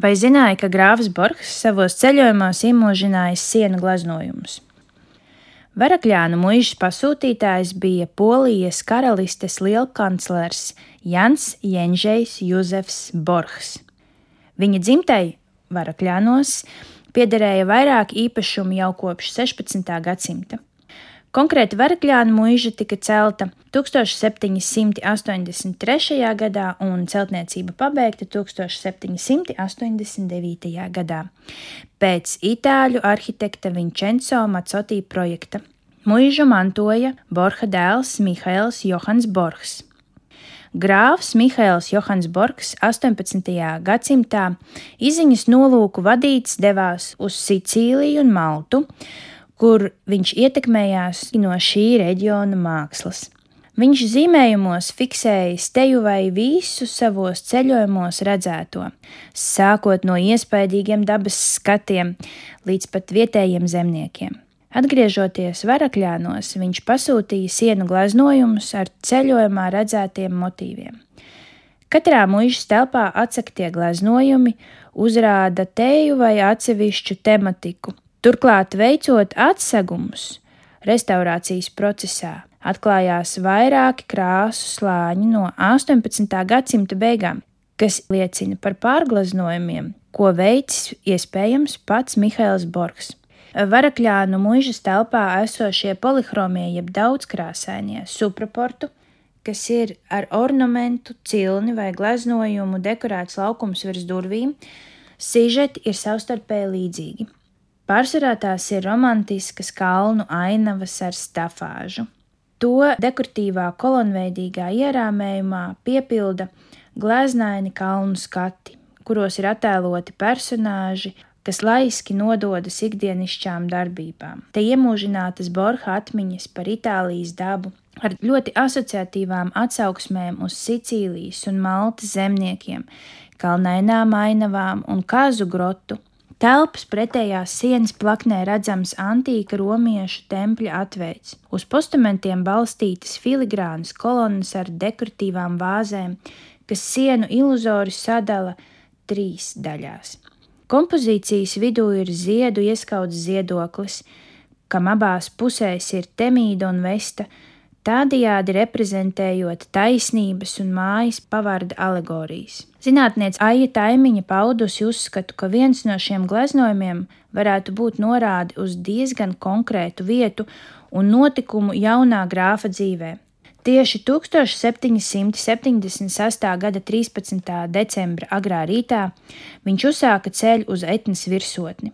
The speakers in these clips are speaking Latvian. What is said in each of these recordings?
Vai zināja, ka grāfs Borgs savos ceļojumos iemūžinājis sienu gleznojumus? Varakļānu muīžas pasūtītājs bija Polijas karalistes lielkanclers Jans Jenžejs Juzefs Borgs. Viņa dzimtai Varakļānos piederēja vairāk īpašumu jau kopš 16. gadsimta. Konkrēti Varakļānu mūža tika celta 1783. gadā un celtniecība pabeigta 1789. gadā pēc itāļu arhitekta Vincenzo Macotti projekta. Mūžu mantoja Borha dēls Mihails Johans Borgs. Grāfs Mihails Johans Borgs 18. gadsimtā izziņas nolūku vadīts devās uz Sicīliju un Maltu, kur viņš ietekmējās no šī reģiona mākslas. Viņš zīmējumos fiksēja teju vai visu savos ceļojumos redzēto, sākot no iespaidīgiem dabas skatiem līdz pat vietējiem zemniekiem. Atgriežoties varakļānos, viņš pasūtīja sienu gleznojumus ar ceļojumā redzētiem motīviem. Katrā mūža telpā atsaktie gleznojumi uzrāda teju vai atsevišķu tematiku, Turklāt, veicot atsegumus restaurācijas procesā, atklājās vairāki krāsu slāņi no 18. gadsimta beigām, kas liecina par pārgleznojumiem, ko veicis iespējams pats Mihails Borgs. Varakļānu mūžas telpā esošie polihromie jeb daudzkrāsainie supraportu, kas ir ar ornamentu, cilni vai gleznojumu dekorēts laukums virs durvīm, sižeti ir savstarpēji līdzīgi. Pārsvarā tās ir romantiskas kalnu ainavas ar stafāžu. To dekoratīvā kolonveidīgā ierāmējumā piepilda gleznaini kalnu skati, kuros ir attēloti personāži, kas laiski nododas ikdienišķām darbībām. Te iemūžinātas Borha atmiņas par Itālijas dabu, ar ļoti asociatīvām atsauksmēm uz Sicīlijas un Maltas zemniekiem, kalnainām ainavām un kazu grotu, Telpas pretējās sienas plaknē redzams antīka romiešu tempļa atveids. Uz postamentiem balstītas filigrānas kolonas ar dekoratīvām vāzēm, kas sienu iluzori sadala trīs daļās. Kompozīcijas vidū ir ziedu ieskauts ziedoklis, kam abās pusēs ir temīda un vesta, tādējādi reprezentējot taisnības un mājas pavarda alegorijas. Zinātniece Aija Taimiņa paudusi uzskatu, ka viens no šiem gleznojumiem varētu būt norāde uz diezgan konkrētu vietu un notikumu jaunā grāfa dzīvē. Tieši 1776. gada 13. decembra agrā rītā viņš uzsāka ceļu uz etnas virsotni.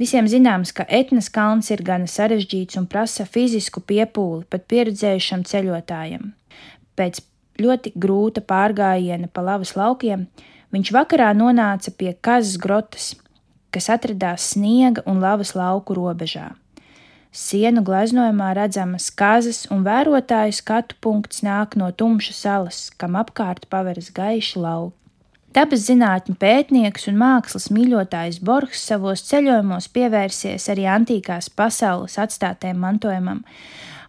Visiem zināms, ka etnas kalns ir gana sarežģīts un prasa fizisku piepūli pat pieredzējušam ceļotājam. Pēc ļoti grūta pārgājiena pa lavas laukiem, viņš vakarā nonāca pie kazas grotas, kas atradās sniega un lavas lauku robežā. Sienu gleznojumā redzamas kazas un vērotāju skatu punkts nāk no tumšas salas, kam apkārt paveras gaiši lauki. Dabas zinātņu pētnieks un mākslas mīļotājs Borgs savos ceļojumos pievērsies arī antīkās pasaules atstātiem mantojumam,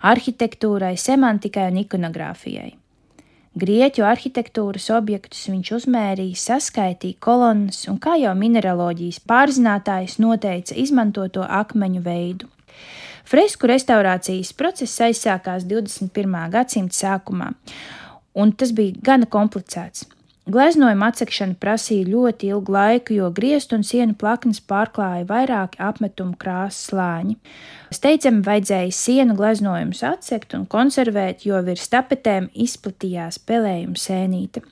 arhitektūrai, semantikai un ikonogrāfijai. Grieķu arhitektūras objektus viņš uzmērīja, saskaitīja kolonas un, kā jau mineraloģijas pārzinātājs noteica, izmantoto akmeņu veidu. Fresku restaurācijas process aizsākās 21. gadsimta sākumā, un tas bija gana komplicēts. Gleznojuma atsekšana prasīja ļoti ilgu laiku, jo griestu un sienu plaknes pārklāja vairāki apmetumu krāsas slāņi. Steidzami vajadzēja sienu gleznojumus atsekt un konservēt, jo virs tapetēm izplatījās pelējuma sēnīte.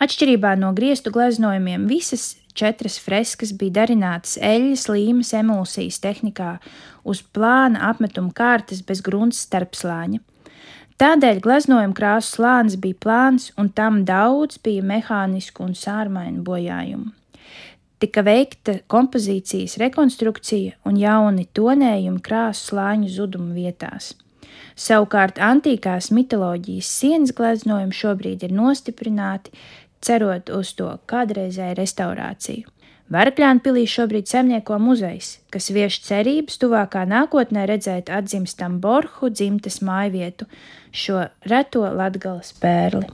Atšķirībā no griestu gleznojumiem, visas četras freskas bija darinātas eļļas līmes emulsijas tehnikā uz plāna apmetuma kārtas bez grunts starpslāņa. Tādēļ gleznojuma krāsu slānis bija plāns, un tam daudz bija mehānisku un sārmainu bojājumu. Tika veikta kompozīcijas rekonstrukcija un jauni tonējumi krāsu slāņu zuduma vietās. Savukārt antīkās mitoloģijas sienas gleznojumi šobrīd ir nostiprināti, cerot uz to kādreizēju restaurāciju. Varakļānu pilī šobrīd saimnieko muzejs, kas vieš cerības tuvākā nākotnē redzēt atzimstam Borhu dzimtes mājvietu, šo reto latgales pērli.